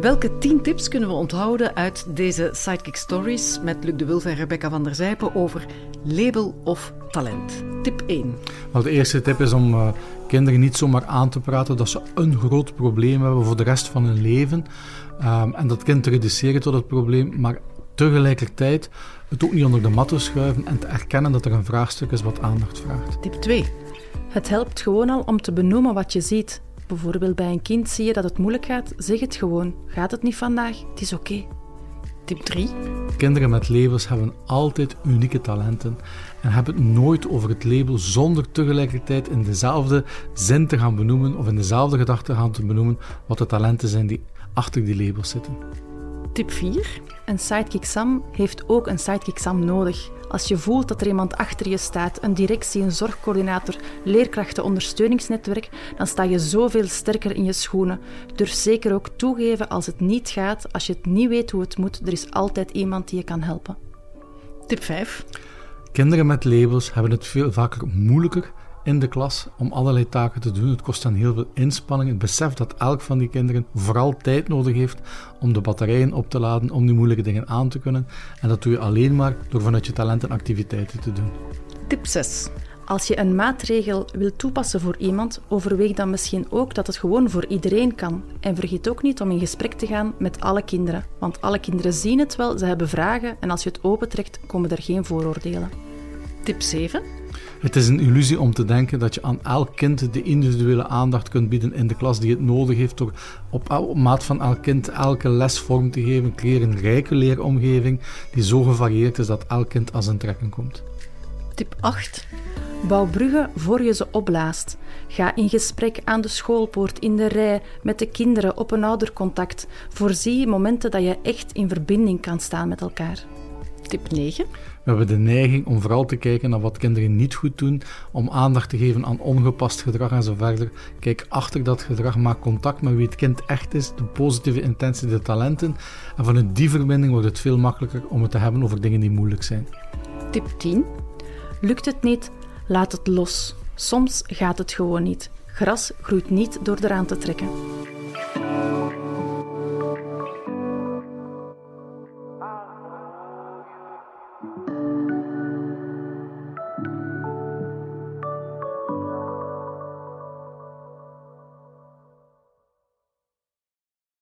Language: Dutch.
Welke tien tips kunnen we onthouden uit deze Sidekick Stories met Luc de Wulf en Rebecca van der Zijpen over label of talent? Tip 1. Wel, de eerste tip is om uh, kinderen niet zomaar aan te praten dat ze een groot probleem hebben voor de rest van hun leven. Um, en dat kind te reduceren tot het probleem, maar tegelijkertijd het ook niet onder de mat te schuiven en te erkennen dat er een vraagstuk is wat aandacht vraagt. Tip 2. Het helpt gewoon al om te benoemen wat je ziet. Bijvoorbeeld bij een kind zie je dat het moeilijk gaat, zeg het gewoon. Gaat het niet vandaag? Het is oké. Okay. Tip 3. Kinderen met labels hebben altijd unieke talenten en hebben het nooit over het label zonder tegelijkertijd in dezelfde zin te gaan benoemen of in dezelfde gedachte gaan te benoemen wat de talenten zijn die achter die labels zitten. Tip 4. Een sidekick Sam heeft ook een sidekick Sam nodig. Als je voelt dat er iemand achter je staat, een directie, een zorgcoördinator, leerkrachten, ondersteuningsnetwerk, dan sta je zoveel sterker in je schoenen. Durf zeker ook toegeven als het niet gaat, als je het niet weet hoe het moet, er is altijd iemand die je kan helpen. Tip 5. Kinderen met labels hebben het veel vaker moeilijker in de klas om allerlei taken te doen. Het kost dan heel veel inspanning. Het besef dat elk van die kinderen vooral tijd nodig heeft om de batterijen op te laden, om die moeilijke dingen aan te kunnen. En dat doe je alleen maar door vanuit je talenten activiteiten te doen. Tip 6. Als je een maatregel wil toepassen voor iemand, overweeg dan misschien ook dat het gewoon voor iedereen kan. En vergeet ook niet om in gesprek te gaan met alle kinderen. Want alle kinderen zien het wel, ze hebben vragen en als je het opentrekt, komen er geen vooroordelen. Tip 7. Het is een illusie om te denken dat je aan elk kind de individuele aandacht kunt bieden in de klas die het nodig heeft door op, maat van elk kind elke les vorm te geven. Creëer een rijke leeromgeving die zo gevarieerd is dat elk kind aan zijn trekken komt. Tip 8. Bouw bruggen voor je ze opblaast. Ga in gesprek aan de schoolpoort, in de rij, met de kinderen, op een oudercontact. Voorzie momenten dat je echt in verbinding kan staan met elkaar. Tip 9. We hebben de neiging om vooral te kijken naar wat kinderen niet goed doen, om aandacht te geven aan ongepast gedrag en zo verder. Kijk achter dat gedrag, maak contact met wie het kind echt is, de positieve intentie, de talenten. En vanuit die verbinding wordt het veel makkelijker om het te hebben over dingen die moeilijk zijn. Tip 10. Lukt het niet? Laat het los. Soms gaat het gewoon niet. Gras groeit niet door eraan te trekken.